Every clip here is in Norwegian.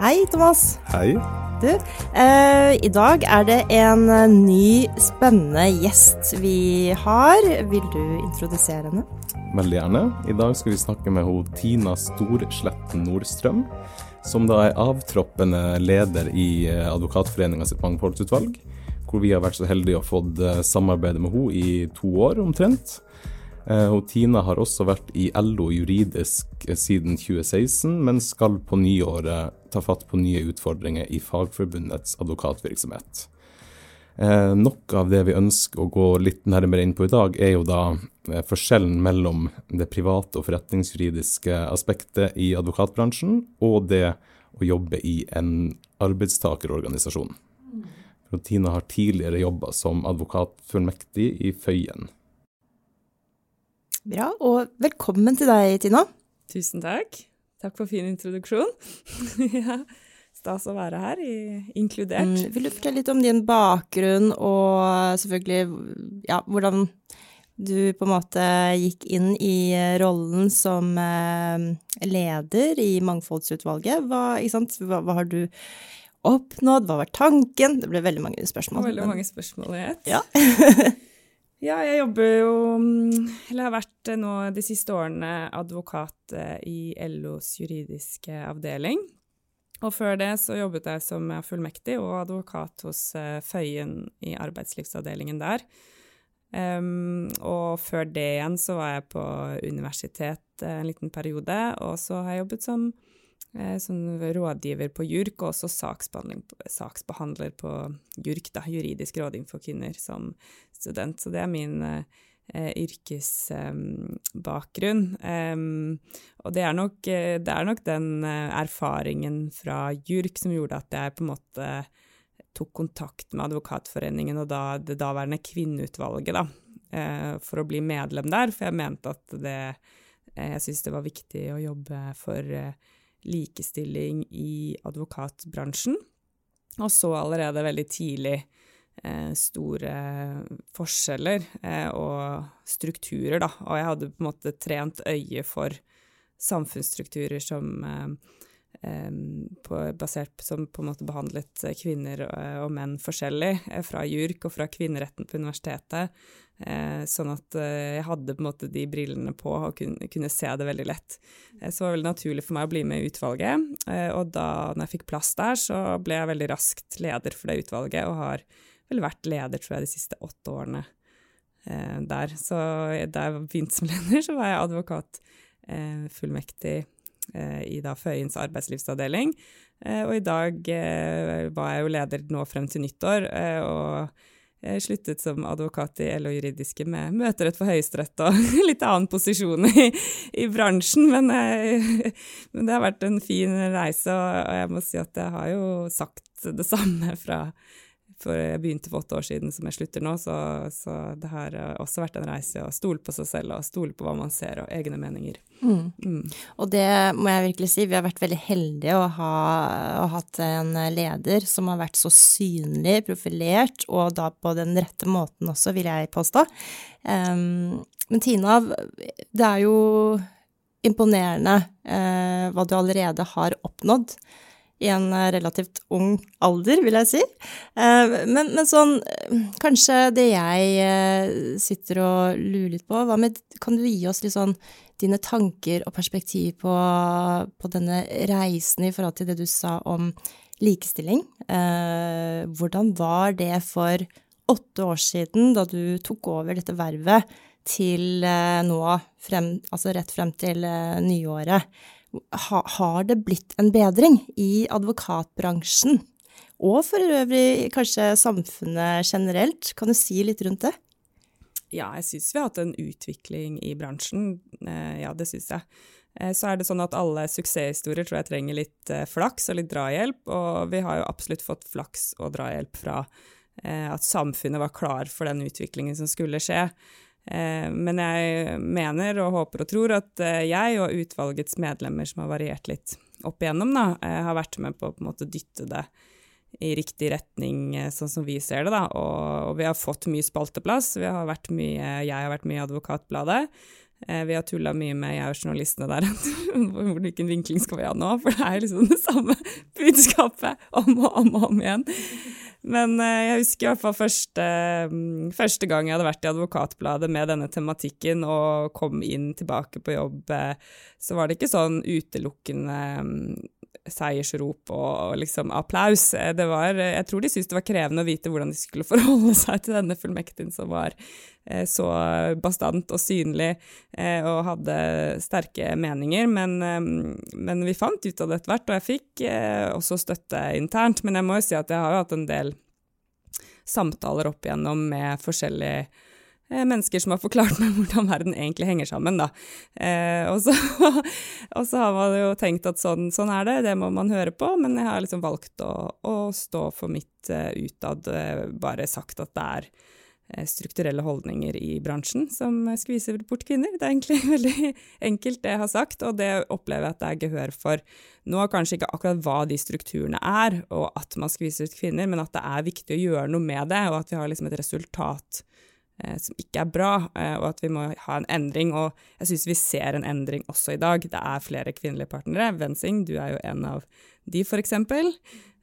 Hei, Thomas. Hei. Du, eh, i dag er det en eh, ny, spennende gjest vi har. Vil du introdusere henne? Veldig gjerne. I dag skal vi snakke med hun, Tina Storsletten Nordstrøm, som da er avtroppende leder i eh, Advokatforeninga sitt mangfoldsutvalg. Hvor vi har vært så heldige å fått eh, samarbeide med henne i to år omtrent. Eh, og Tina har også vært i LO juridisk eh, siden 2016, men skal på nyåret ta fatt på nye utfordringer i Fagforbundets advokatvirksomhet. Eh, noe av det vi ønsker å gå litt nærmere inn på i dag, er jo da eh, forskjellen mellom det private og forretningsjuridiske aspektet i advokatbransjen, og det å jobbe i en arbeidstakerorganisasjon. Tina har tidligere jobba som advokatfullmektig i Føyen. Bra, og velkommen til deg, Tina. Tusen takk. Takk for fin introduksjon. ja, Stas å være her, i, inkludert. Mm, vil du fortelle litt om din bakgrunn, og selvfølgelig ja, hvordan du på en måte gikk inn i rollen som eh, leder i Mangfoldsutvalget? Hva, hva, hva har du oppnådd, hva var tanken? Det ble veldig mange spørsmål. Veldig mange spørsmål i ett. Ja. Ja, jeg jobber jo mm, Eller har vært eh, nå de siste årene advokat eh, i LOs juridiske avdeling. Og før det så jobbet jeg som fullmektig og advokat hos eh, Føyen i arbeidslivsavdelingen der. Um, og før det igjen så var jeg på universitet en liten periode, og så har jeg jobbet som eh, sånn rådgiver på JURK, og også saksbehandler på JURK, da, juridisk rådgivning for kvinner, som student. Så det er min eh, yrkesbakgrunn. Eh, og det er, nok, eh, det er nok den eh, erfaringen fra JURK som gjorde at jeg på en måte tok kontakt med Advokatforeningen og da det daværende kvinneutvalget, da, eh, for å bli medlem der, for jeg mente at det Jeg syntes det var viktig å jobbe for likestilling i advokatbransjen, og så allerede veldig tidlig eh, store forskjeller eh, og strukturer, da. Og jeg hadde på en måte trent øye for samfunnsstrukturer som eh, på, basert som på en måte behandlet kvinner og, og menn forskjellig, eh, fra JURK og fra kvinneretten på universitetet. Eh, sånn at eh, jeg hadde på en måte de brillene på og kunne, kunne se det veldig lett. Eh, så det veldig naturlig for meg å bli med i utvalget. Eh, og da når jeg fikk plass der, så ble jeg veldig raskt leder for det utvalget, og har vel vært leder, tror jeg, de siste åtte årene eh, der. Så da jeg begynte som leder, så var jeg advokat fullmektig i da Føyens arbeidslivsavdeling. og i dag var jeg jo leder nå frem til nyttår. og sluttet som advokat i LO Juridiske med møterett for Høyesterett og litt annen posisjon i, i bransjen, men, men, det har vært en fin reise, og jeg må si at jeg har jo sagt det samme fra for jeg begynte for åtte år siden, som jeg slutter nå, så, så, det har også vært en reise å stole på seg selv og stole på hva man ser, og egne meninger. Mm. Mm. Og det må jeg virkelig si, vi har vært veldig heldige å ha, å ha hatt en leder som har vært så synlig, profilert, og da på den rette måten også, vil jeg påstå. Um, men Tina, det er jo imponerende uh, hva du allerede har oppnådd i en eh, relativt ung alder, vil jeg si. Eh, men, men sånn Kanskje det jeg eh, sitter og lurer litt på, med Kan du gi oss litt sånn dine tanker og perspektiv på, på denne reisen i forhold til det du sa om likestilling? Hvordan var det for åtte år siden, da du tok over dette vervet, til nå, frem, altså rett frem til nyåret? Ha, har det blitt en bedring i advokatbransjen? Og for øvrig kanskje samfunnet generelt. Kan du si litt rundt det? Ja, jeg syns vi har hatt en utvikling i bransjen. Eh, ja, det syns jeg. Eh, så er det sånn at alle suksesshistorier tror jeg trenger litt eh, flaks og litt drahjelp, og vi har jo absolutt fått flaks og drahjelp fra at samfunnet var klar for den utviklingen som skulle skje. Eh, men jeg mener og håper og tror at eh, jeg og utvalgets medlemmer, som har variert litt opp igjennom, da, eh, har vært med på å dytte det i riktig retning, sånn som vi ser det. da, Og, vi har fått mye spalteplass. Vi har vært mye, jeg har vært mye i Advokatbladet. Vi har tulla mye med, jeg og journalistene der, hvilken vinkling skal vi ha nå? For det er liksom det samme budskapet om og om og om igjen. Men eh, jeg husker i hvert fall første, mm, første, gang jeg hadde vært i Advokatbladet med denne tematikken og kom inn tilbake på jobb, eh, så var det ikke sånn utelukkende mm, seiersrop og liksom applaus. Eh, det var, eh, jeg tror de syntes det var krevende å vite hvordan de skulle forholde seg til denne fullmektigen som var eh, så bastant og synlig og hadde sterke meninger. Men, men vi fant ut av det etter hvert, og jeg fikk også støtte internt. Men jeg må jo si at jeg har jo hatt en del samtaler opp igjennom med forskjellige mennesker som har forklart meg hvordan verden egentlig henger sammen, da. Eh, og, så, og, så, har man jo tenkt at sånn, sånn, er det, det må man høre på, men jeg har liksom valgt å, å stå for mitt uh, utad, uh, bare sagt at det er strukturelle holdninger i bransjen som skviser bort kvinner. Det er egentlig veldig enkelt det jeg har sagt, og det opplever jeg at det er gehør for. Nå kanskje ikke akkurat hva de strukturene er, og at man skviser ut kvinner, men at det er viktig å gjøre noe med det, og at vi har liksom et resultat Eh, som ikke er bra, eh, og at vi må ha en endring. Og jeg syns vi ser en endring også i dag. Det er flere kvinnelige partnere. Vensing, du er jo en av de, for eksempel.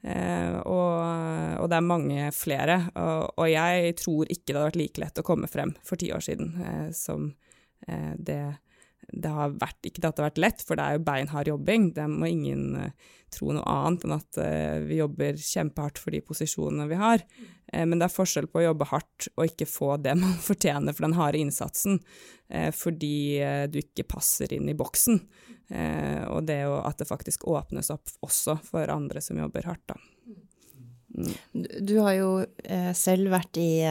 Eh, og, og, det er mange flere. Og, og, jeg tror ikke det hadde vært like lett å komme frem for ti år siden som det det har vært, ikke at det har vært lett, for det er jo beinhard jobbing. Det må ingen uh, tro noe annet enn at uh, vi jobber kjempehardt for de posisjonene vi har. Uh, men det er forskjell på å jobbe hardt og ikke få det man fortjener for den harde innsatsen, fordi du ikke passer inn i boksen. og det at det faktisk åpnes opp også for andre som jobber hardt, da. Mm. Du, du, har jo selv vært i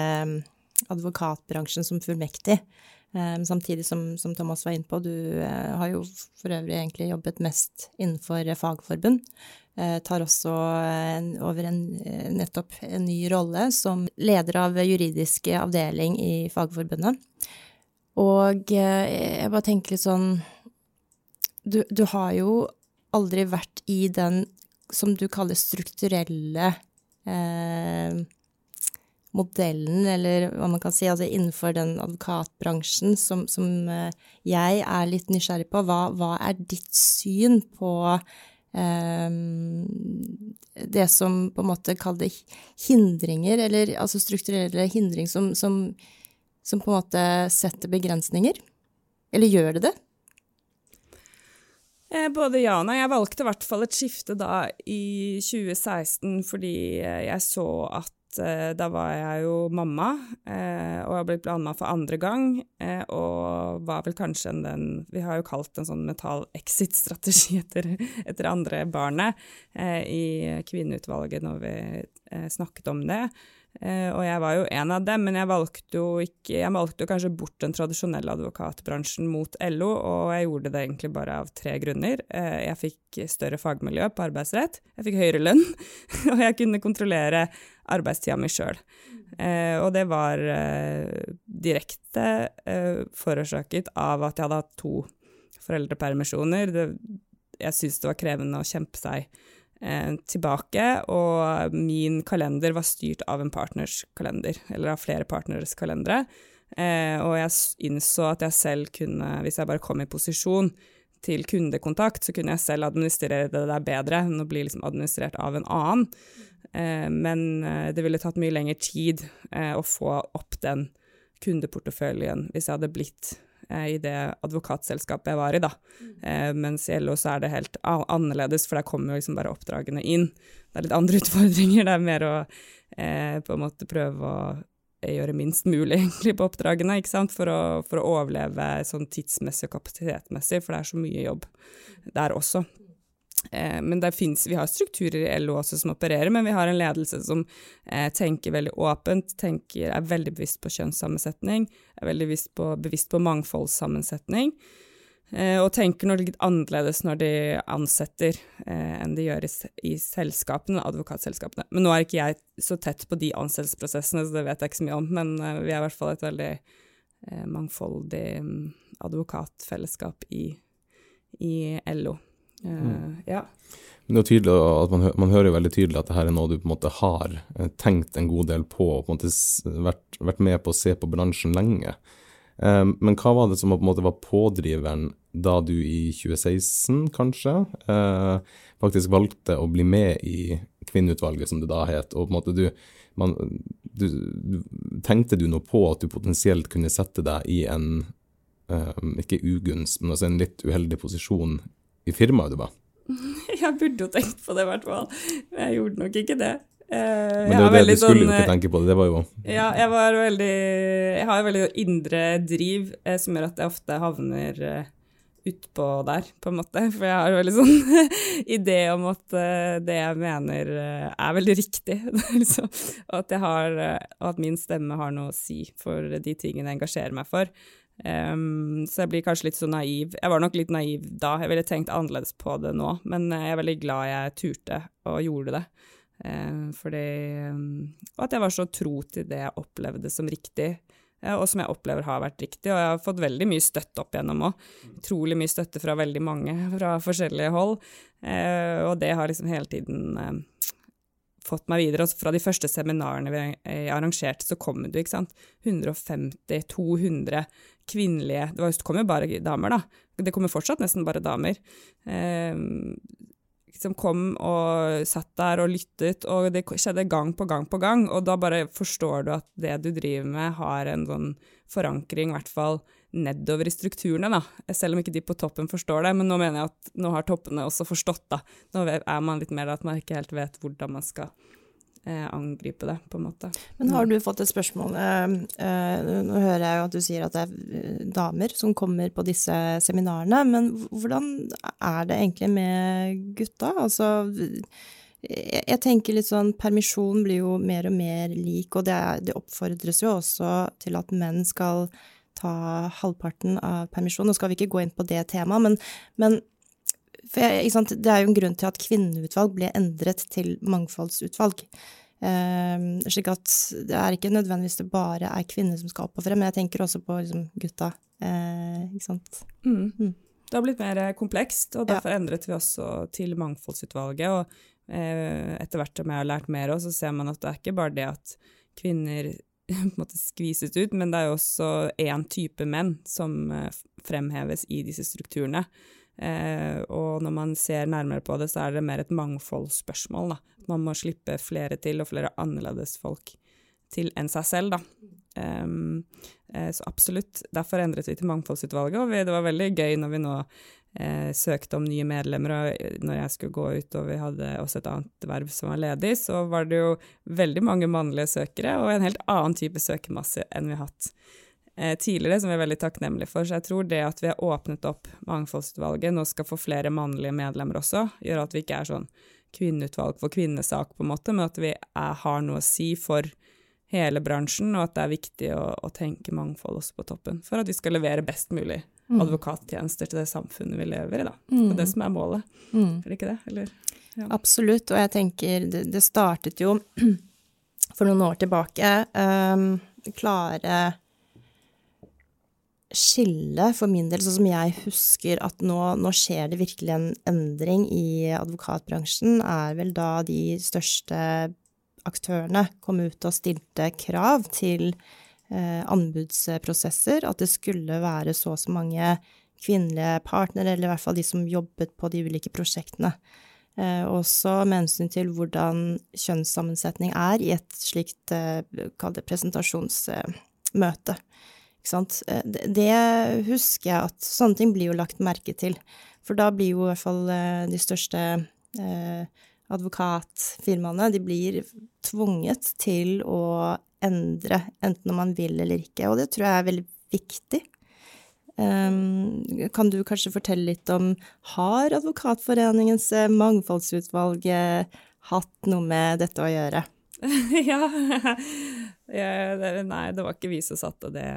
advokatbransjen som fullmektig. Um, samtidig som, som, Thomas var inne på, du uh, har jo for øvrig egentlig jobbet mest innenfor fagforbund. Uh, tar også en, over en, nettopp en ny rolle som leder av juridisk avdeling i Fagforbundet. Og jeg bare tenker litt sånn du, du, har jo aldri vært i den som du kaller strukturelle eh, modellen, eller hva man kan si, altså innenfor den advokatbransjen som, som eh, jeg er litt nysgjerrig på. Hva, hva er ditt syn på eh, det som på en måte kaller hindringer, eller altså strukturelle hindringer som, som, som på en måte setter begrensninger? Eller gjør det det? Eh, både ja og nei. Jeg valgte i hvert fall et skifte da i 2016 fordi jeg så at eh, da var jeg jo mamma, eh, og har blitt blanda for andre gang, eh, og var vel kanskje en den Vi har jo kalt en sånn mental exit-strategi etter, etter, andre barnet eh, i kvinneutvalget når vi eh, snakket om det. Eh, og jeg var jo en av dem, men jeg valgte jo ikke Jeg valgte jo kanskje bort den tradisjonelle advokatbransjen mot LO, og jeg gjorde det egentlig bare av tre grunner. Eh, jeg fikk større fagmiljø på arbeidsrett, jeg fikk høyere lønn, og jeg kunne kontrollere arbeidstida mi sjøl. Eh, og det var direkte forårsaket av at jeg hadde hatt to foreldrepermisjoner. Jeg syntes det var krevende å kjempe seg tilbake, og min kalender var styrt av en partners kalender, eller av flere partneres kalendere. Eh, og jeg innså at jeg selv kunne, hvis jeg bare kom i posisjon til kundekontakt, så kunne jeg selv administrere det der bedre enn å bli liksom administrert av en annen. Eh, men eh, det ville tatt mye lengre tid eh, å få opp den kundeporteføljen hvis jeg hadde blitt Eh, i det advokatselskapet jeg var i, da. Eh, mens i LO så er det helt annerledes, for der kommer jo liksom bare oppdragene inn. Det er litt andre utfordringer, det er mer å eh, på en måte prøve å gjøre minst mulig egentlig på oppdragene, ikke sant, for å, for å overleve sånn tidsmessig og kapasitetmessig, for det er så mye jobb der også. Eh, men finnes, vi har strukturer i LO også som opererer, men vi har en ledelse som eh, tenker veldig åpent, tenker, er veldig bevisst på kjønnssammensetning, er veldig bevisst på, bevisst på mangfoldssammensetning, eh, og tenker noe litt annerledes når de ansetter eh, enn de gjør i, i selskapene, advokatselskapene. Men nå er ikke jeg så tett på de ansettelsesprosessene, så det vet jeg ikke så mye om, men eh, vi er i hvert fall et veldig eh, mangfoldig um, advokatfellesskap i, i LO. Uh, ja. Men det er tydelig at man, man, hører veldig tydelig at det her er noe du på en måte har eh, tenkt en god del på, og på en måte vært, vært med på å se på bransjen lenge. Um, men hva var det som på en måte var pådriveren da du i 2016, kanskje, uh, faktisk valgte å bli med i Kvinneutvalget, som det da het, og på en måte du, man, du, du Tenkte du noe på at du potensielt kunne sette deg i en, Um, ikke ugunst, men altså en litt uheldig posisjon i firmaet du var? Jeg burde jo tenkt på det, i hvert fall. Men jeg gjorde nok ikke det. Uh, Men det det du skulle jo ikke tenke på det, det var jo Ja, jeg var veldig Jeg har veldig indre driv eh, som gjør at jeg ofte havner eh, utpå der, på en måte. For jeg har en veldig sånn idé om at det jeg mener er veldig riktig. liksom. Og at, har, uh, at, min stemme har noe å si for de tingene jeg engasjerer meg for. Um, så jeg blir kanskje litt så naiv. Jeg var nok litt naiv da, jeg ville tenkt annerledes på det nå, men jeg er veldig glad jeg turte og gjorde det. Uh, fordi um, Og at jeg var så tro til det jeg opplevde som riktig, uh, og som jeg opplever har vært riktig. Og jeg har fått veldig mye støtte opp igjennom òg. Utrolig mye støtte fra veldig mange fra forskjellige hold. Uh, og det har liksom hele tiden eh, fått meg videre. Og fra de første seminarene vi eh, arrangerte, så kom det ikke sant, 150-200 kvinnelige Det var, kom jo bare damer, da. Det kommer fortsatt nesten bare damer. Eh, som kom og satt der og lyttet, og det skjedde gang på gang på gang. Og da bare forstår du at det du driver med, har en sånn forankring, i hvert fall nedover i strukturene, da. Selv om ikke de på toppen forstår det. Men nå mener jeg at nå har toppene også forstått, da. Nå er man litt mer at man ikke helt vet hvordan man skal angripe det, på en måte. Men har du fått et spørsmål eh, eh, Nå hører jeg jo at du sier at det er eh, damer som kommer på disse seminarene, men hvordan er det egentlig med gutta? Altså jeg tenker litt sånn Permisjon blir jo mer og mer lik, og det, er, det oppfordres jo også til at menn skal ta halvparten av permisjonen. Nå skal vi ikke gå inn på det temaet, men, men for jeg, Det er jo en grunn til at kvinneutvalg ble endret til mangfoldsutvalg. Um, slik at det er ikke nødvendigvis det bare er kvinner som skal opp og frem, men jeg tenker også på liksom, gutta. Uh, ikke sant. Mm. Mm. Det har blitt mer komplekst, og derfor ja. endret vi også til mangfoldsutvalget. Og uh, etter hvert som jeg har lært mer, så ser man at det er ikke bare det at kvinner på en måte skvises ut, men det er jo også én type menn som uh, fremheves i disse strukturene. Eh, og når man ser nærmere på det, så er det mer et mangfoldsspørsmål. Da. Man må slippe flere til, og flere annerledes folk til enn seg selv, da. Um, eh, så absolutt. Derfor endret vi til Mangfoldsutvalget, og vi, det var veldig gøy når vi nå eh, søkte om nye medlemmer, og når jeg skulle gå ut og vi hadde også et annet verv som var ledig, så var det jo veldig mange mannlige søkere, og en helt annen type søkermasse enn vi har hatt tidligere, som vi er veldig takknemlige for. Så jeg tror det at vi har åpnet opp Mangfoldsutvalget, nå skal få flere mannlige medlemmer også, gjør at vi ikke er sånn kvinneutvalg for kvinnesak, på en måte, men at vi er, har noe å si for hele bransjen, og at det er viktig å, å, tenke mangfold også på toppen, for at vi skal levere best mulig mm. advokattjenester til det samfunnet vi lever i, da. Mm. Det er det som er målet. Mm. Er det ikke det, eller? Ja. Absolutt, og jeg tenker det, det startet jo for noen år tilbake. Um, klare skille for min del, sånn som jeg husker at nå, nå, skjer det virkelig en endring i advokatbransjen, er vel da de største aktørene kom ut og stilte krav til eh, anbudsprosesser, at det skulle være så og så mange kvinnelige partnere, eller i hvert fall de som jobbet på de ulike prosjektene. Eh, også med hensyn til hvordan kjønnssammensetning er i et slikt, eh, presentasjonsmøte. Eh, det husker jeg at sånne ting blir jo lagt merke til. For da blir jo i hvert fall eh, de største eh, advokatfirmaene de blir tvunget til å endre, enten om man vil eller ikke. Og det tror jeg er veldig viktig. Um, kan du kanskje fortelle litt om Har Advokatforeningens mangfoldsutvalg hatt noe med dette å gjøre? ja. Nei, det var ikke vi som satte det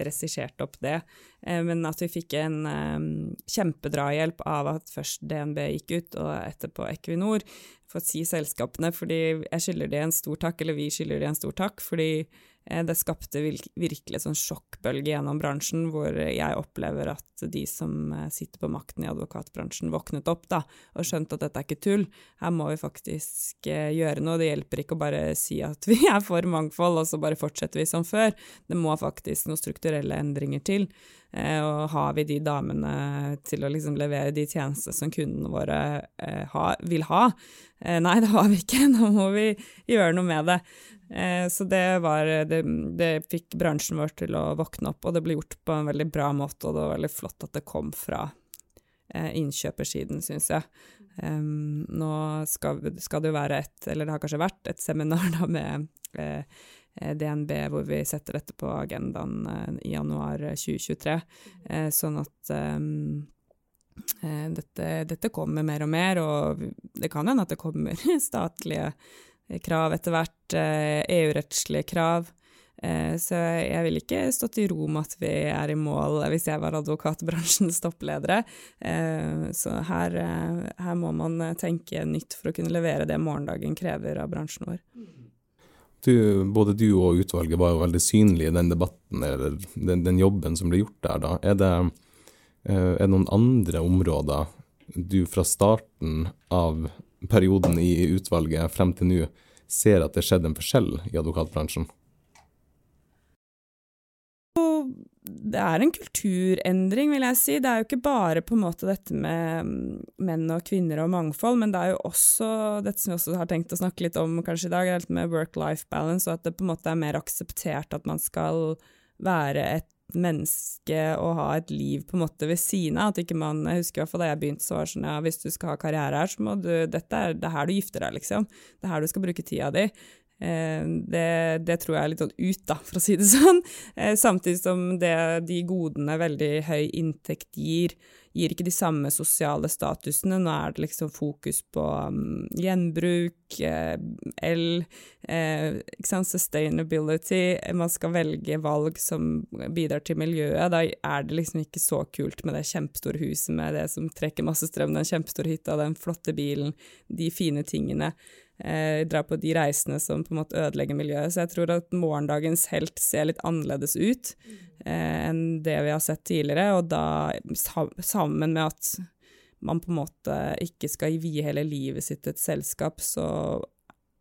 regisserte opp det. Eh, men at vi fikk en um, kjempedrahjelp av at først DNB gikk ut, og etterpå Equinor, for å si selskapene, fordi jeg skylder de en stor takk, eller vi skylder de en stor takk, fordi Eh, det skapte virkelig sånn sjokkbølge gjennom bransjen, hvor jeg opplever at de som eh, sitter på makten i advokatbransjen, våknet opp da, og skjønte at dette er ikke tull. Her må vi faktisk eh, gjøre noe. Det hjelper ikke å bare si at vi er for mangfold, og så bare fortsetter vi som før. Det må faktisk noen strukturelle endringer til. Og har vi de damene til å liksom levere de tjenestene som kundene våre ha, vil ha? Nei, det har vi ikke. Nå må vi gjøre noe med det. Eh, så det var det, det, fikk bransjen vår til å våkne opp, og det ble gjort på en veldig bra måte, og det var veldig flott at det kom fra eh, innkjøpersiden, syns jeg. Nå skal, skal, det jo være et, eller det har kanskje vært, et seminar da med eh, DNB hvor vi setter dette på agendaen eh, i januar 2023, eh, sånn at dette, dette, kommer mer og mer, og det kan hende at det kommer statlige krav etter hvert, eh, EU-rettslige krav. Eh, så jeg vil ikke stått i ro med at vi er i mål hvis jeg var advokatbransjens toppledere. Eh, så her, her må man tenke nytt for å kunne levere det morgendagen krever av bransjen vår. Du, både du og utvalget var jo veldig synlige i den debatten, eller den, den jobben som ble gjort der. da. Er det, er det noen andre områder du fra starten av perioden i utvalget frem til nå ser at det skjedde en forskjell i advokatbransjen? Det er en kulturendring, vil jeg si. Det er jo ikke bare på en måte dette med mm, menn og kvinner og mangfold, men det er jo også dette som vi også har tenkt å snakke litt om kanskje i dag, med work-life balance, og at det på en måte er mer akseptert at man skal være et menneske og ha et liv på en måte ved siden av. At ikke man, Jeg husker i hvert fall da jeg begynte, så var det sånn ja, hvis du skal ha karriere her, så må du Dette er det her du gifter deg, liksom. Det er her du skal bruke tida di. Eh, det, det, tror jeg er litt sånn ut, da, for å si det sånn. Eh, samtidig som det, de godene veldig høy inntekt gir, gir ikke de samme sosiale statusene. Nå er det liksom fokus på um, gjenbruk, eh, el, eh, sustainability. Man skal velge valg som bidrar til miljøet. Da er det liksom ikke så kult med det kjempestore huset med det som trekker masse strøm, den kjempestore hytta, den flotte bilen, de fine tingene eh, dra på de reisene som på en måte ødelegger miljøet. Så jeg tror at morgendagens helt ser litt annerledes ut eh, enn det vi har sett tidligere, og da sammen med at man på en måte ikke skal vie hele livet sitt til et selskap, så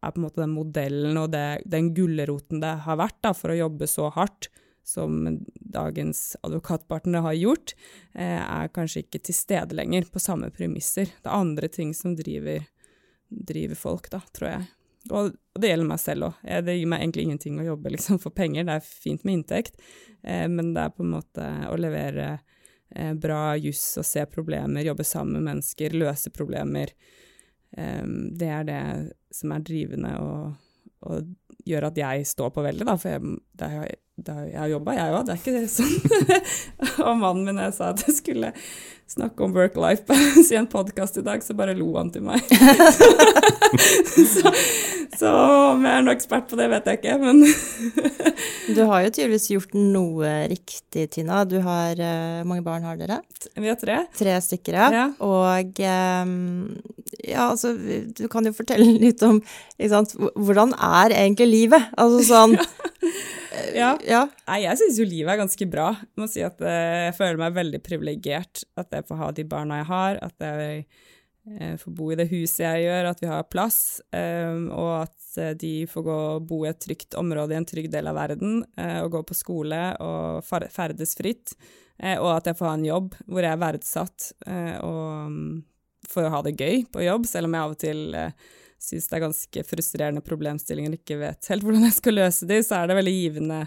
er på en måte den modellen og det, den gulroten det har vært da, for å jobbe så hardt som dagens advokatpartnere har gjort, eh, er kanskje ikke til stede lenger på samme premisser. Det er andre ting som driver drive folk, da, tror jeg. Og, det gjelder meg selv òg. Det gir meg egentlig ingenting å jobbe liksom, for penger, det er fint med inntekt, eh, men det er på en måte å levere eh, bra juss og se problemer, jobbe sammen med mennesker, løse problemer. Eh, det er det som er drivende og, og gjør at jeg står på veldig, da, for jeg, det er, det er, jeg har jobba, jeg òg, det er ikke det sånn. og mannen min, jeg sa at jeg skulle snakke om work-life balance i en podkast i dag, så bare lo han til meg. så, så, om jeg er noe ekspert på det, vet jeg ikke, men Du har jo tydeligvis gjort noe riktig, Tina. Du har uh, mange barn har dere? Vi har tre. Tre stykker, ja. ja. Og um, ja, altså, du kan jo fortelle litt om sant, hvordan er egentlig livet? Altså sånn ja. ja. Nei, jeg syns jo livet er ganske bra. Jeg må si at eh, jeg føler meg veldig privilegert. At jeg får ha de barna jeg har, at jeg eh, får bo i det huset jeg gjør, at vi har plass, og at eh, de får gå og bo i et trygt område i en trygg del av verden, og gå på skole og ferdes fritt. Og at jeg får ha en jobb hvor jeg er verdsatt, og um, får ha det gøy på jobb, selv om jeg av og til syns det er ganske frustrerende problemstillinger og ikke vet helt hvordan jeg skal løse de, så er det veldig givende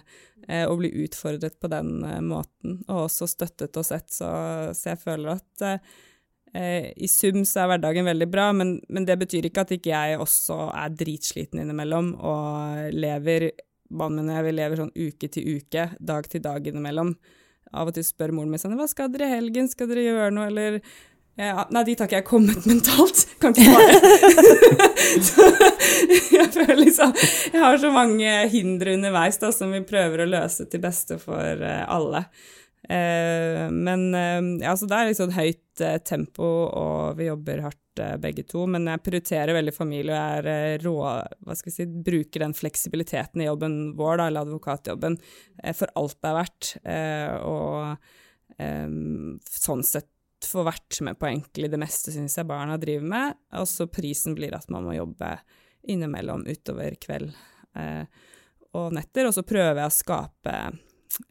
eh, å bli utfordret på den eh, måten, og også støttet og sett. Så, så jeg føler at eh, i sum så er hverdagen veldig bra, men, men, det betyr ikke at ikke jeg også er dritsliten innimellom og lever Mannen min og jeg lever sånn uke til uke, dag til dag innimellom. Av og til spør moren min sånn 'Hva skal dere i helgen? Skal dere gjøre noe?' Eller ja, nei, dit har ikke jeg kommet mentalt. Kan ikke svare. jeg føler liksom Jeg har så mange hindre underveis da, som vi prøver å løse til beste for uh, alle. Eh, men eh, ja, så det er liksom høyt eh, tempo, og vi jobber hardt eh, begge to. Men jeg prioriterer veldig familie, og er eh, rå, hva skal jeg si, bruker den fleksibiliteten i jobben vår, da, eller advokatjobben, eh, for alt det er verdt. og sånn sett får vært med på egentlig det meste, syns jeg, barna driver med. Og så prisen blir at man må jobbe innimellom utover kveld og netter. Og så prøver jeg å skape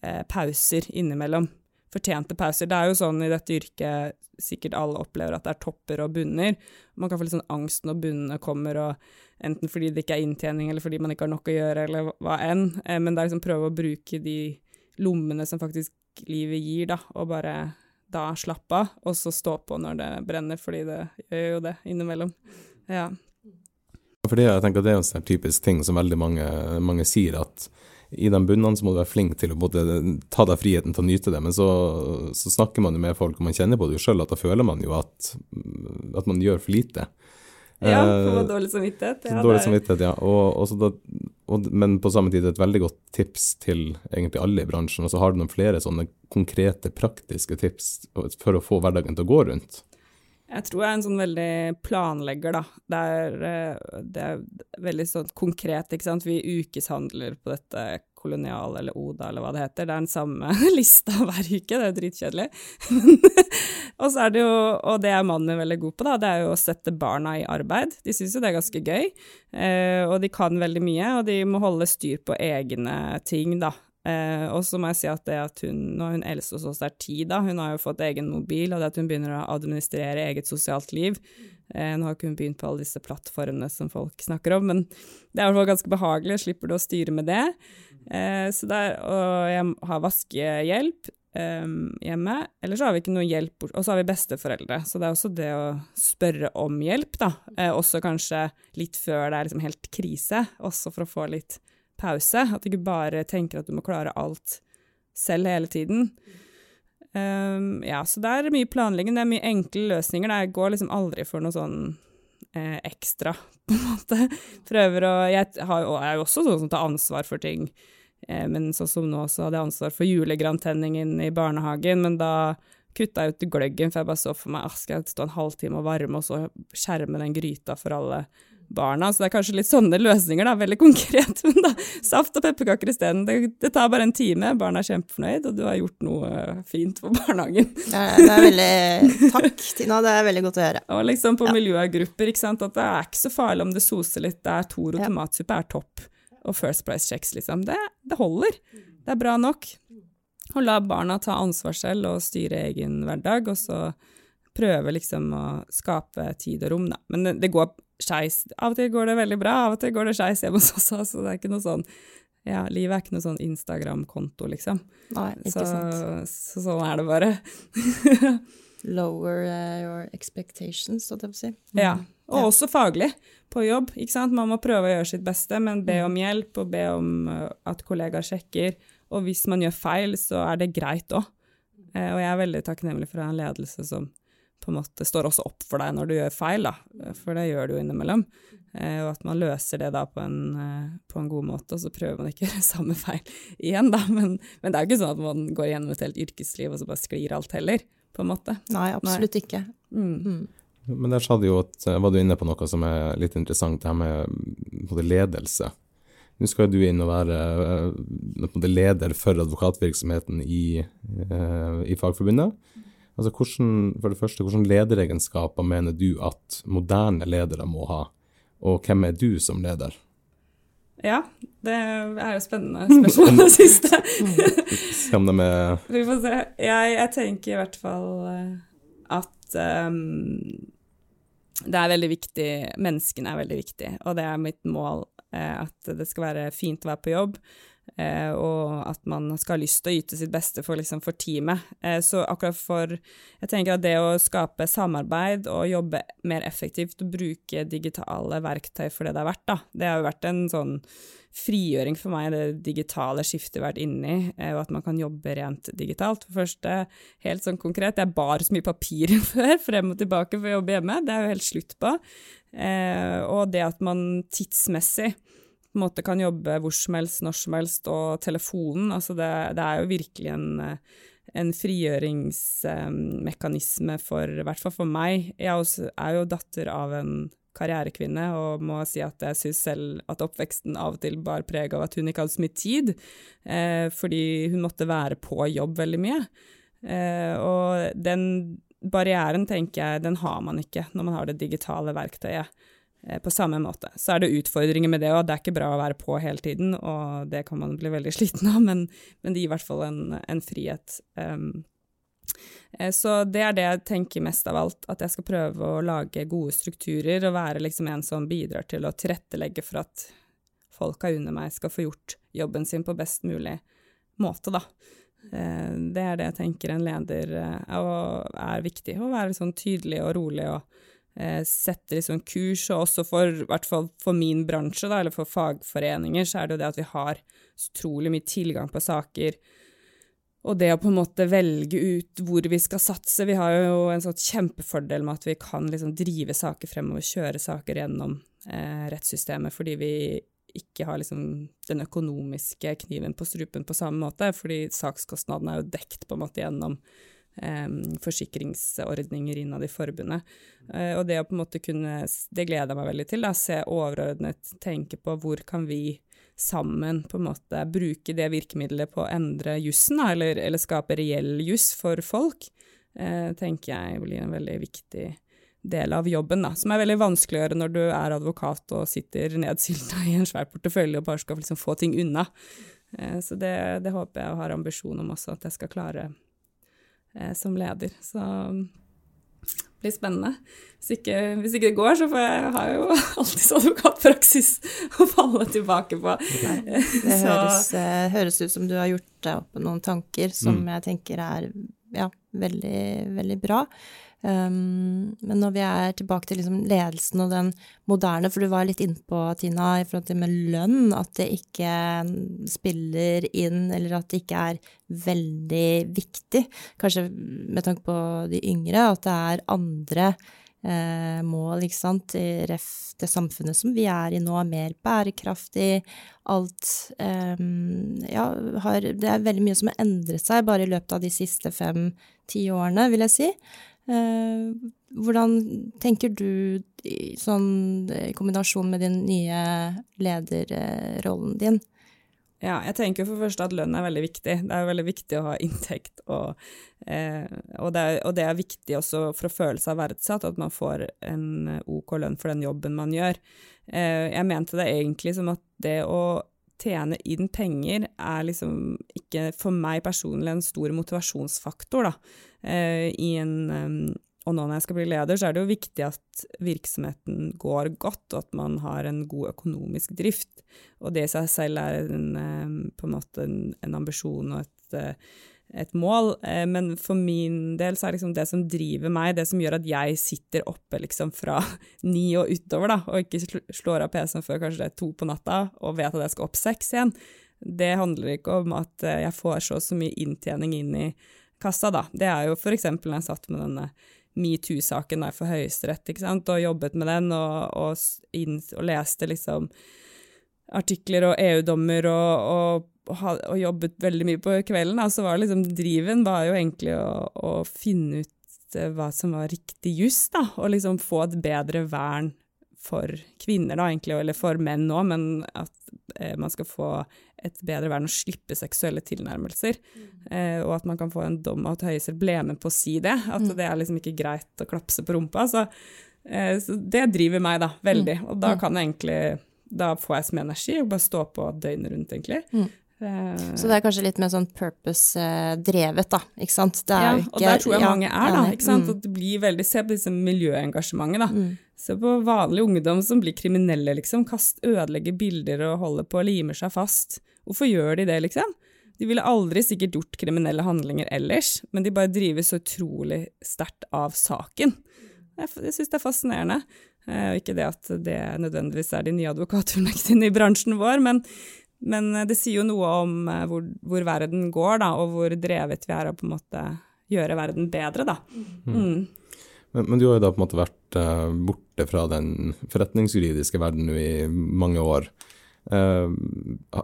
eh, pauser innimellom. Fortjente pauser. Det er jo sånn i dette yrket sikkert alle opplever at det er topper og bunner. Man kan få litt sånn angst når bunnene kommer, og enten fordi det ikke er inntjening, eller fordi man ikke har nok å gjøre, eller hva enn. Eh, men det er liksom prøve å bruke de lommene som faktisk livet gir, da, og bare da slappe av, og så stå på når det brenner, fordi det gjør jo det innimellom. Ja. Fordi jeg tenker at Det er en sånn typisk ting som veldig mange, mange sier, at i de bunnene så må du være flink til å både ta deg friheten til å nyte det, men så, så snakker man jo med folk, og man kjenner på det jo sjøl, at da føler man jo at, at man gjør for lite. Ja, for eh, dårlig samvittighet. Ja, dårlig samvittighet, ja. Og, da, og, men på samme tid et veldig godt tips til egentlig alle i bransjen. Og så har du noen flere sånne konkrete, praktiske tips for å få hverdagen til å gå rundt. Jeg tror jeg er en sånn veldig planlegger, da. Det er, eh, det er veldig sånn konkret, ikke sant. Vi ukeshandler på dette kolonial eller Oda eller hva det heter. Det er den samme lista hver uke, det er dritkjedelig. og så er det jo, og det er mannen min veldig god på, da, det er jo å sette barna i arbeid. De syns jo det er ganske gøy, eh, og de kan veldig mye, og de må holde styr på egne ting, da. Eh, og så må jeg si at det at hun, når hun eldste hos oss er ti, da, hun har jo fått egen mobil, og det at hun begynner å administrere eget sosialt liv eh, Nå har ikke hun begynt på alle disse plattformene som folk snakker om, men det er i hvert fall ganske behagelig, slipper du å styre med det. Eh, så der, og jeg har vaskehjelp eh, hjemme. Ellers har vi ikke noe hjelp, og så har vi besteforeldre. Så det er også det å spørre om hjelp, da. Eh, også kanskje litt før det er liksom helt krise, også for å få litt pause. At du ikke bare tenker at du må klare alt selv hele tiden. Um, ja, så det er mye planlegging, det er mye enkle løsninger. Jeg går liksom aldri for noe sånn eh, ekstra, på en måte. Prøver å Jeg, har, jeg er jo også sånn som tar ansvar for ting. Eh, men sånn som nå, så hadde jeg ansvar for julegrantenningen i barnehagen, men da kutta jeg ut gløggen, for jeg bare så for meg at skal jeg stå en halvtime og varme, og så skjerme den gryta for alle barna. Så det er kanskje litt sånne løsninger, da. Veldig konkret. Men da, saft og pepperkaker isteden. Det, det tar bare en time, barna er kjempefornøyd, og du har gjort noe fint for barnehagen. Det er, det er veldig Takk, Tina. Det er veldig godt å høre. Og liksom på ja. miljøgrupper, ikke sant. At det er ikke så farlig om det soser litt. Det er Toro ja. tomatsuppe er topp. Og First Price Checks, liksom. Det, det holder. Det er bra nok. Og la barna ta ansvar selv og styre egen hverdag, og så prøve liksom å skape tid og rom, da. Men det, det går skeis. Av og til går det veldig bra, av og til går det skeis hjemme hos oss også, så det er ikke noe sånn ja, livet er ikke noe sånn Instagram-konto, liksom. Nei, ikke så, sant. Så sånn er det bare. Lower uh, your expectations, så det vil si. Mm. Ja, og ja. også faglig på jobb, ikke sant. Man må prøve å gjøre sitt beste, men be om mm. hjelp og be om uh, at kollegaer sjekker. Og hvis man gjør feil, så er det greit òg. Uh, og jeg er veldig takknemlig for å ha en ledelse som på en måte står også opp for deg når du gjør feil, da, for det gjør du jo innimellom. Eh, og at man løser det da på en, eh, på en, god måte, og så prøver man ikke å gjøre samme feil igjen, da. Men, men, det er jo ikke sånn at man går gjennom et helt yrkesliv og så bare sklir alt heller, på en måte. Nei, absolutt Nei. ikke. Mm. Mm. Men der sa du jo at, eh, var du inne på noe som er litt interessant, det her med både ledelse. Nå skal du inn og være uh, leder for advokatvirksomheten i, uh, i Fagforbundet. Altså, hvordan, for det første, Hvilke lederegenskaper mener du at moderne ledere må ha, og hvem er du som leder? Ja, det er jo spennende spørsmål, det siste. se om de er Vi får se. Jeg, jeg, tenker i hvert fall eh, at um, det er veldig viktig Menneskene er veldig viktig, og det er mitt mål eh, at det skal være fint å være på jobb. Eh, og at man skal ha lyst til å yte sitt beste for, liksom, for teamet. Eh, så akkurat for Jeg tenker at det å skape samarbeid og jobbe mer effektivt og bruke digitale verktøy for det det er verdt, da, det har jo vært en sånn frigjøring for meg, det digitale skiftet vært inne i, eh, og at man kan jobbe rent digitalt. For første, helt sånn konkret, jeg bar så mye papir før, frem og tilbake for å jobbe hjemme, det er jo helt slutt på. Eh, og det at man tidsmessig en måte kan jobbe hvor som helst, når som helst, og telefonen. Altså det, det er jo virkelig en, en frigjøringsmekanisme for, i hvert fall for meg. Jeg er jo datter av en karrierekvinne og må si at jeg syns selv at oppveksten av og til bar preg av at hun ikke hadde så mye tid, eh, fordi hun måtte være på jobb veldig mye. Eh, og den barrieren, tenker jeg, den har man ikke når man har det digitale verktøyet. Eh, på samme måte. Så er det utfordringer med det òg. Det er ikke bra å være på hele tiden, og det kan man bli veldig sliten av, men, men det gir i hvert fall en, en frihet. Um, så det er det jeg tenker mest av alt, at jeg skal prøve å lage gode strukturer og være liksom en som bidrar til å tilrettelegge for at folka under meg skal få gjort jobben sin på best mulig måte, da. Uh, det er det jeg tenker en leder uh, er viktig, å være sånn tydelig og rolig og eh, setter liksom kurs, og også for, hvert fall for min bransje, da, eller for fagforeninger, så er det jo det at vi har utrolig mye tilgang på saker. Og det å på en måte velge ut hvor vi skal satse Vi har jo en sånn kjempefordel med at vi kan liksom drive saker fremover, kjøre saker gjennom eh, rettssystemet, fordi vi ikke har liksom den økonomiske kniven på strupen på samme måte, fordi sakskostnadene er jo dekt på en måte gjennom forsikringsordninger innad i forbundet. Eh, og det å på en måte kunne Det gleder jeg meg veldig til. Da, se overordnet, tenke på hvor kan vi sammen på en måte bruke det virkemidlet på å endre jussen, eller, eller, skape reell juss for folk, eh, tenker jeg blir en veldig viktig del av jobben, da, som er veldig vanskelig å gjøre når du er advokat og sitter nedsylta i en svær portefølje og bare skal liksom få ting unna. Eh, så det, det håper jeg og har ambisjon om også, at jeg skal klare som leder. Så det blir spennende. Hvis ikke, hvis ikke, det går, så får jeg, har jeg jo alltids advokatpraksis å falle tilbake på. det høres, eh, høres, ut som du har gjort deg opp noen tanker som mm. jeg tenker er ja, veldig, veldig bra. Um, men når vi er tilbake til liksom ledelsen og den moderne, for du var litt innpå, Tina, i forhold til med lønn, at det ikke spiller inn, eller at det ikke er veldig viktig. Kanskje med tanke på de yngre, at det er andre eh, mål, ikke sant, ref det samfunnet som vi er i nå, mer bærekraftig, alt um, Ja, har, det er veldig mye som har endret seg bare i løpet av de siste fem-ti årene, vil jeg si. Eh, hvordan tenker du sånn i kombinasjon med din nye lederrollen din? Ja, jeg tenker for det første at lønn er veldig viktig. Det er veldig viktig å ha inntekt, og, eh, og, det, er, og, det, er, viktig også for å føle seg verdsatt, at man får en OK lønn for den jobben man gjør. Eh, jeg mente det egentlig som at det å tjene inn penger er liksom ikke for meg personlig en stor motivasjonsfaktor, da. Eh, i en um, og nå når jeg skal bli leder, så er det jo viktig at virksomheten går godt, og at man har en god økonomisk drift. Og det i seg selv er en, um, på en måte en, en ambisjon og et, et mål. Men for min del så er liksom det som driver meg, det som gjør at jeg sitter oppe liksom fra ni og utover, da, og ikke slår av PC-en før kanskje det er to på natta, og vet at jeg skal opp seks igjen, det handler ikke om at jeg får så, så mye inntjening inn i kassa, da. Det er jo f.eks. når jeg satt med denne metoo-saken for Høyesterett, ikke sant, og jobbet med den og, og, inn, og leste liksom artikler og EU-dommer og, og, og, jobbet veldig mye på kvelden, da, så var liksom driven var jo egentlig å, å finne ut eh, hva som var riktig juss, da, og liksom få et bedre vern for kvinner, da, egentlig, eller for menn òg, men at eh, man skal få et bedre vern og slippe seksuelle tilnærmelser. Mm. Eh, og at man kan få en dom, av at Høyesterett ble med på å si det. At mm. det er liksom ikke greit å klapse på rumpa. Så, eh, så det driver meg da, veldig. Mm. Og da mm. kan jeg egentlig Da får jeg mye energi og bare stå på døgnet rundt, egentlig. Eh, så det er kanskje litt mer sånn purpose-drevet, da, ikke sant? ja, ikke, og der tror jeg ja, mange er, da. ikke sant? Mm. At det blir veldig, Se på disse miljøengasjementet, da. Mm. Se på vanlig ungdom som blir kriminelle, liksom. Kast, ødelegger bilder og holder på og limer seg fast. Hvorfor gjør de det, liksom? De ville aldri sikkert gjort kriminelle handlinger ellers, men de bare drives så utrolig sterkt av saken. Jeg, jeg syns det er fascinerende. Og ikke det at det nødvendigvis er de nye advokatfullmektigene i bransjen vår, men men eh, det sier jo noe om eh, hvor, hvor, verden går, da, og hvor drevet vi er av på en måte gjøre verden bedre, da. Mm. Mm. Men, men, du har jo da på en måte vært uh, borte fra den forretningsjuridiske verden i mange år. Uh,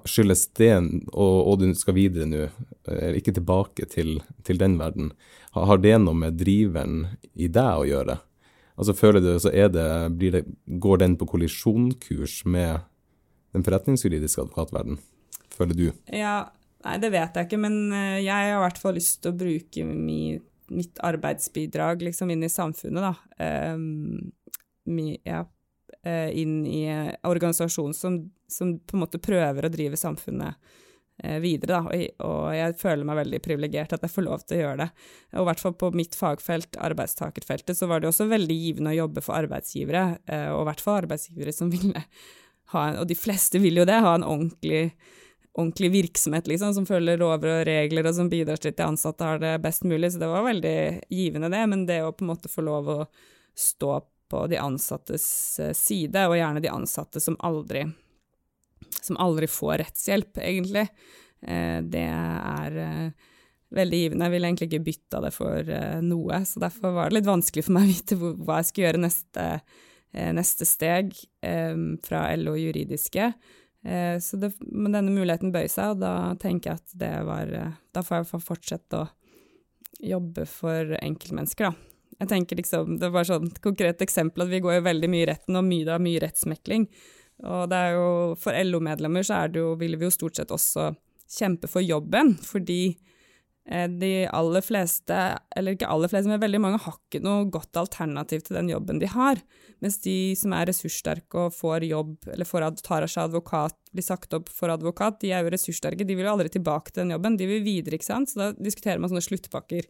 skyldes det, og, og, du skal videre nå, uh, ikke tilbake til, til den verden. Har, har det noe med driveren i deg å gjøre? Altså føler du, så er det, blir det, Går den på kollisjonskurs med den forretningsjuridiske advokatverden, føler du? Ja, nei, det vet jeg ikke, men eh, jeg har i hvert fall lyst til å bruke mi, mitt arbeidsbidrag liksom inn i samfunnet, da. Um, mi, ja, eh, inn i en organisasjon som, som, på en måte prøver å drive samfunnet Eh, videre, da, og, jeg føler meg veldig privilegert at jeg får lov til å gjøre det. Og i hvert fall på mitt fagfelt, arbeidstakerfeltet, så var det også veldig givende å jobbe for arbeidsgivere, eh, og i hvert fall arbeidsgivere som ville en, og de fleste vil jo det, ha en ordentlig, ordentlig virksomhet, liksom, som følger lover og regler, og som bidrar til at de ansatte har det best mulig, så det var veldig givende, det, men det å på en måte få lov å stå på de ansattes eh, side, og gjerne de ansatte som aldri som aldri får rettshjelp, egentlig. Eh, det er eh, veldig givende. Jeg ville egentlig ikke bytta det for noe, så derfor var det litt vanskelig for meg å vite hva jeg skulle gjøre neste, neste steg fra LO juridiske. Så det, men denne muligheten bøy seg, og da tenker jeg at det var Da får jeg fortsette å jobbe for enkeltmennesker, da. Jeg tenker liksom, Det var sånn konkret eksempel at vi går jo veldig mye i retten, og mye, er mye rettsmekling. Og det er jo, for LO-medlemmer så er det jo, vil vi jo stort sett også kjempe for jobben, fordi eh, de aller fleste, eller ikke aller fleste, men veldig mange har ikke noe godt alternativ til den jobben de har. Mens de som er ressurssterke og får jobb, eller får, tar seg advokat, blir sagt opp for advokat, de er jo ressurssterke, de vil jo aldri tilbake til den jobben, de vil videre, ikke sant. Så da diskuterer man sånne sluttpakker.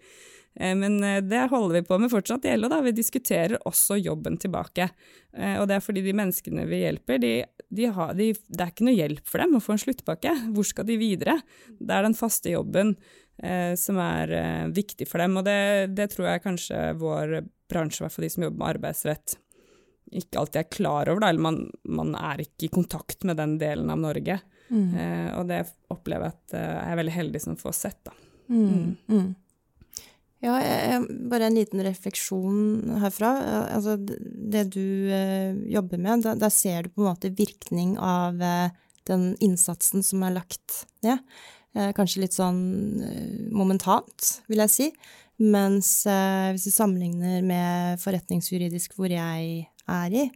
Eh, men eh, det holder vi på med fortsatt i LO, da. Vi diskuterer også jobben tilbake. Eh, og det er fordi de menneskene vi hjelper, de, de har, de, det er ikke noe hjelp for dem å få en sluttpakke. Hvor skal de videre? Det er den faste jobben eh, som er eh, viktig for dem, og det, det, tror jeg kanskje vår bransje, i hvert fall de som jobber med arbeidsrett, ikke alltid er klar over, da, eller man, man er ikke i kontakt med den delen av Norge. Mm. Eh, og det opplever jeg at jeg er veldig heldig som får sett, da. Mm. Mm. mm. Ja, jeg, bare en liten refleksjon herfra. Altså, det du eh, jobber med, der, der, ser du på en måte virkning av eh, den innsatsen som er lagt ned. Eh, kanskje litt sånn eh, momentant, vil jeg si. Mens eh, hvis vi sammenligner med forretningsjuridisk, hvor jeg er i,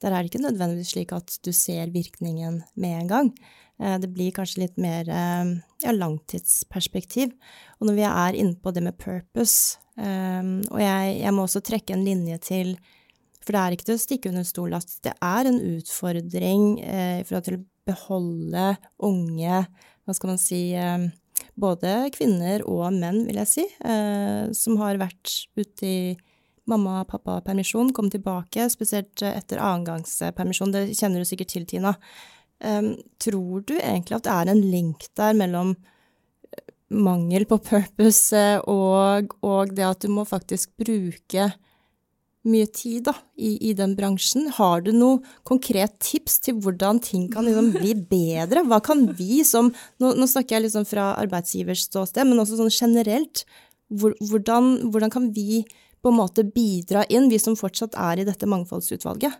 der er det ikke nødvendigvis slik at du ser virkningen med en gang. Eh, det blir kanskje litt mer eh, ja, langtidsperspektiv. Og når vi er inne på det med purpose, eh, og jeg, jeg, må også trekke en linje til For det er ikke til å stikke under stol at det er en utfordring forhold til å beholde unge, hva skal man si, både kvinner og menn, vil jeg si, som har vært ute i mamma-pappa-permisjon, kom tilbake, spesielt etter annengangspermisjon. Det kjenner du sikkert til, Tina. Tror du egentlig at det er en link der mellom eh, mangel på purpose eh, og, og det at du må faktisk bruke mye tid da, i, i, den bransjen. Har du noe konkret tips til hvordan ting kan liksom bli bedre? Hva kan vi som Nå, nå snakker jeg liksom fra arbeidsgivers ståsted, men også sånn generelt. Hvordan, hvordan, kan vi på en måte bidra inn, vi som fortsatt er i dette mangfoldsutvalget?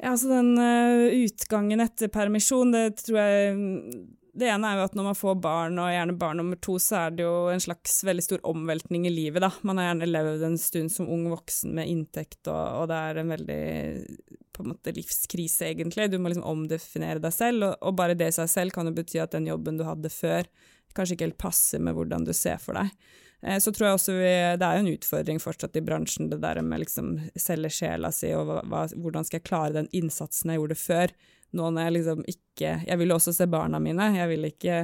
Ja, altså den uh, utgangen etter permisjon, det tror jeg Det ene er jo at når man får barn, og gjerne barn nummer to, så er det jo en slags veldig stor omveltning i livet, da. Man har gjerne levd en stund som ung voksen med inntekt, og, og det er en veldig en måte livskrise, egentlig. Du må liksom omdefinere deg selv, og, og bare det i seg selv kan jo bety at den jobben du hadde før, kanskje ikke helt passer med hvordan du ser for deg. Eh, så tror jeg også vi, det er jo en utfordring fortsatt i bransjen, det der med liksom selge sjela si, og hva, hvordan skal jeg klare den innsatsen jeg gjorde før, nå når jeg liksom ikke Jeg vil også se barna mine, jeg vil ikke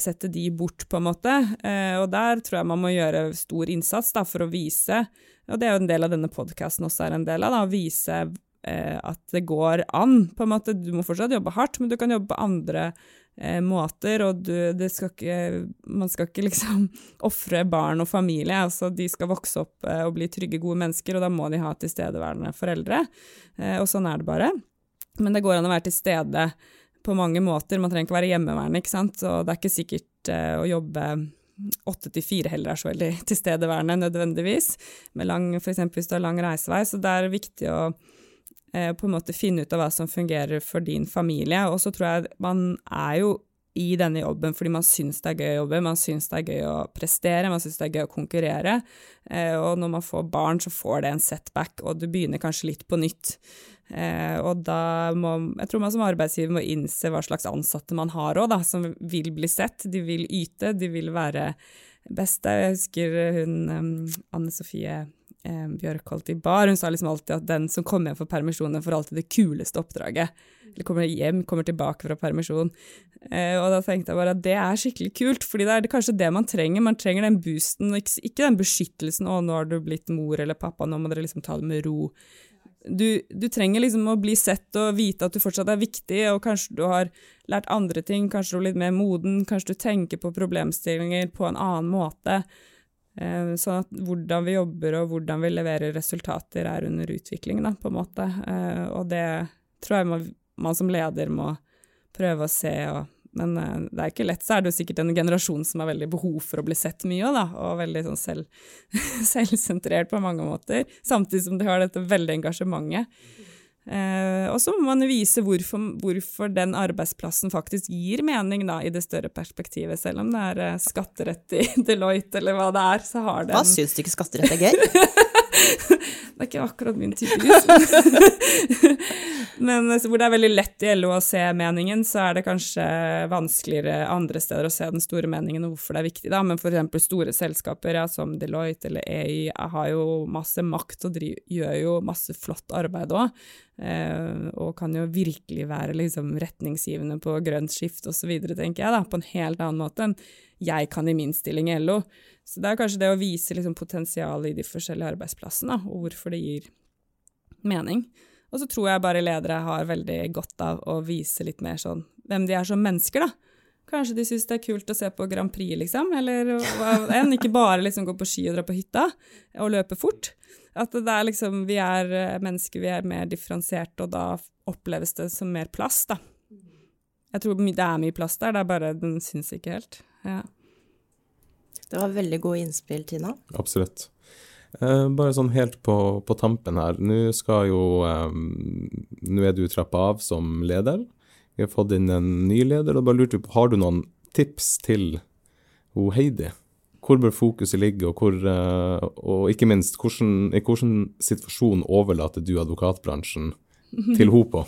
sette de bort, på en måte. Eh, og der tror jeg man må gjøre stor innsats da, for å vise, og det er jo en del av denne podkasten også er en del av, da, å vise eh, at det går an, på en måte. Du må fortsatt jobbe hardt, men du kan jobbe på andre eh, måter, og du, skal ikke, man skal ikke liksom ofre barn og familie. altså De skal vokse opp eh, og bli trygge, gode mennesker, og da må de ha tilstedeværende foreldre. Eh, og sånn er det bare. Men det går an å være til stede på mange måter. Man trenger ikke være hjemmeværende, ikke sant. Og det er ikke sikkert eh, å jobbe åtte til fire heller er så veldig tilstedeværende nødvendigvis, med lang, for eksempel hvis du har lang reisevei. Så det er viktig å Eh, på en måte finne ut av hva som fungerer for din familie. Og så tror jeg man er jo i denne jobben fordi man syns det er gøy å jobbe, man syns det er gøy å prestere, man syns det er gøy å konkurrere. Eh, og når man får barn, så får det en setback, og du begynner kanskje litt på nytt. Eh, og da må Jeg tror man som arbeidsgiver må innse hva slags ansatte man har òg, som vil bli sett. De vil yte, de vil være beste. Jeg husker hun um, Anne Sofie eh, Bjørkholt i bar, hun sa liksom alltid at den som kommer hjem fra permisjon, får alltid det kuleste oppdraget. Eller kommer hjem, kommer tilbake fra permisjon. Eh, og da tenkte jeg bare at det er skikkelig kult, fordi det er kanskje det man trenger. Man trenger den boosten, ikke, ikke den beskyttelsen 'å, nå har du blitt mor eller pappa, nå må dere liksom ta det med ro'. Du, du, trenger liksom å bli sett og vite at du fortsatt er viktig, og kanskje du har lært andre ting, kanskje du er litt mer moden, kanskje du tenker på problemstillinger på en annen måte. Eh, sånn at hvordan vi jobber og hvordan vi leverer resultater er under utvikling, da, på en måte. Eh, og det tror jeg man, man som leder må prøve å se og men uh, det er ikke lett, så er det jo sikkert en generasjon som har veldig behov for å bli sett mye, da, og veldig sånn selv, selvsentrert på mange måter, samtidig som de har dette veldig engasjementet. Eh, og så må man vise hvorfor, hvorfor, den arbeidsplassen faktisk gir mening da, i det større perspektivet. Selv om det er eh, skatterett i Deloitte eller hva det er, så har den Hva syns du ikke skatterett er gøy? det er ikke akkurat min type. Men hvor det er veldig lett i LO å se meningen, så er det kanskje vanskeligere andre steder å se den store meningen og hvorfor det er viktig, da. Men eksempel store selskaper ja, som Deloitte eller EI har jo masse makt og driver, gjør jo masse flott arbeid òg. Eh, og kan jo virkelig være liksom retningsgivende på grønt skift osv., tenker jeg, da, på en helt annen måte enn jeg kan i min stilling i LO. Så det er kanskje det å vise liksom potensialet i de forskjellige arbeidsplassene, og hvorfor det gir mening. Og så tror jeg bare ledere har veldig godt av å vise litt mer sånn hvem de er som mennesker, da. Kanskje de syns det er kult å se på Grand Prix, liksom, eller enn ikke bare liksom gå på ski og dra på hytta og løpe fort. At det er liksom Vi er eh, mennesker, vi er mer differensierte, og da oppleves det som mer plass, da. Jeg tror det er mye plass der, det er bare den syns ikke helt. Ja. Det var veldig gode innspill, Tina. Absolutt. Eh, bare sånn helt på, på tampen her. Nå skal jo eh, Nå er du trappa av som leder. Vi har fått inn en ny leder, og bare lurte på, har du noen tips til hun Heidi? Hvor bør fokuset ligge, og, hvor, eh, og ikke minst, hvordan, i hvilken situasjon overlater du advokatbransjen til henne på?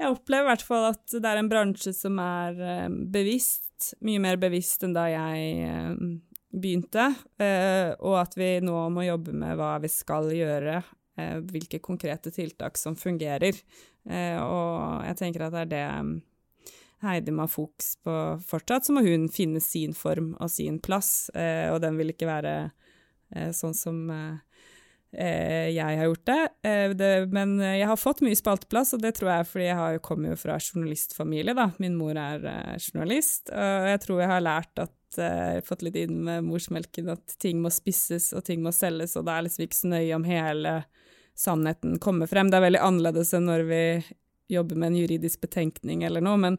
Jeg opplever i hvert fall at det er en bransje som er eh, bevisst, mye mer bevisst enn da jeg eh, begynte, og at vi nå må jobbe med hva vi skal gjøre, hvilke konkrete tiltak som fungerer. Og jeg tenker at det er det Heidi må ha fokus på fortsatt, så må hun finne sin form og sin plass, eh, og den vil ikke være eh, sånn som eh, eh jeg har gjort det. Eh, det. Men jeg har fått mye spalteplass, og det tror jeg fordi jeg har, kommer jo fra journalistfamilie, da. Min mor er eh, journalist, og jeg tror jeg har lært at fått litt inn med morsmelken at ting må spisses og ting må selges, og det er liksom ikke så nøye om hele sannheten kommer frem. Det er veldig annerledes enn når vi jobber med en juridisk betenkning eller noe, men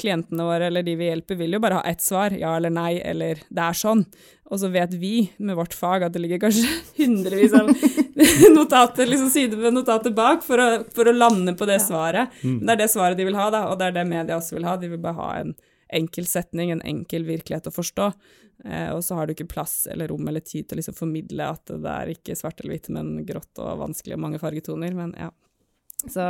klientene våre eller de vi hjelper, vil jo bare ha ett svar, ja eller nei, eller det er sånn. Og så vet vi med vårt fag at det ligger kanskje hundrevis av notater, liksom side ved notater bak, for å, for å, lande på det svaret. Men Det er det svaret de vil ha, da, og det er det media også vil ha. De vil bare ha en enkel setning, en enkel virkelighet å forstå. Eh, og så har du ikke plass eller rom eller tid til å liksom formidle at det er ikke svart eller hvitt, men grått og vanskelig og mange fargetoner. Men ja. Så,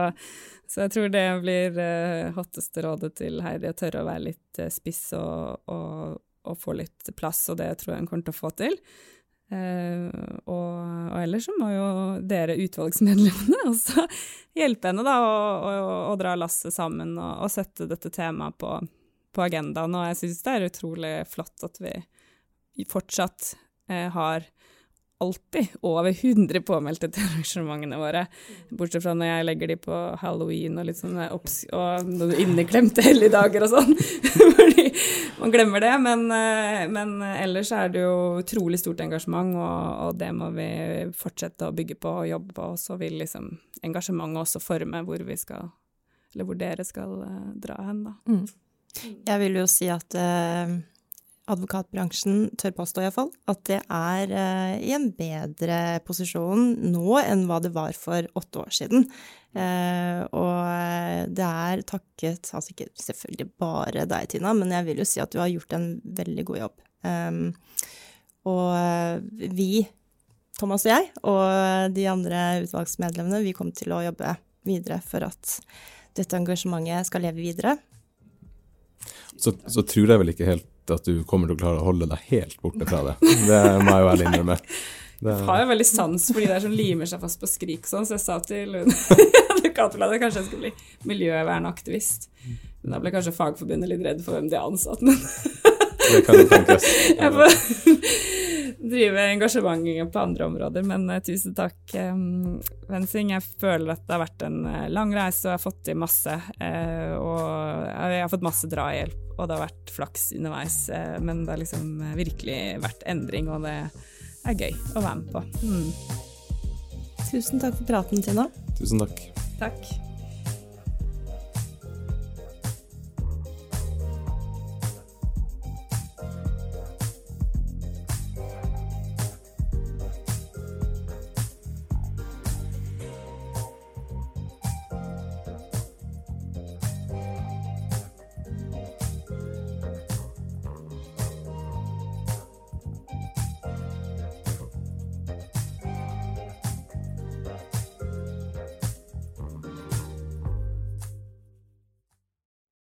så, jeg tror det blir eh, hotteste rådet til Heidi, å tørre å være litt eh, spiss og, og, og, få litt plass, og det tror jeg hun kommer til å få til. Uh, og, og, ellers så må jo dere utvalgsmedlemmene også hjelpe henne da, å dra lasset sammen og, og, sette dette temaet på, på agendaen. Og jeg syns det er utrolig flott at vi fortsatt har alltid over 100 påmeldte til arrangementene våre. Bortsett fra når jeg legger de på halloween og litt sånne obs og noen inneklemte helligdager og sånn. Fordi man glemmer det. Men, eh, men, ellers er det jo utrolig stort engasjement, og, og, det må vi fortsette å bygge på og jobbe på. Og så vil liksom engasjementet også forme hvor vi skal, eller hvor dere skal uh, dra hen, da. Mm. Jeg vil jo si at eh, advokatbransjen, tør påstå iallfall, at det er eh, i en bedre posisjon nå enn hva det var for åtte år siden. Eh, og det er takket, altså ikke selvfølgelig bare deg, Tina, men jeg vil jo si at du har gjort en veldig god jobb. Um, og vi, Thomas og jeg, og de andre utvalgsmedlemmene, vi kommer til å jobbe videre for at dette engasjementet skal leve videre. Så, så tror jeg vel ikke helt at du kommer til å klare å holde deg helt borte fra det. Det må jeg jo ærlig innrømme. Det... Jeg har jo veldig sans for de der som limer seg fast på skrik sånn, så jeg sa til advokatbladet kanskje jeg skulle bli miljøvernaktivist. Men da ble kanskje Fagforbundet litt redd for hvem de ansatte, men Det kan jo tenkes. Drive engasjement på andre områder, men uh, tusen takk, Wensing. Vensing. Jeg føler at det har vært en uh, lang reise, og jeg har fått til masse. Og jeg har fått masse drahjelp, og det har vært flaks underveis. men det har liksom virkelig vært endring, og det er gøy å være med på. Mm. Tusen takk for praten, Tina. Tusen takk. Takk.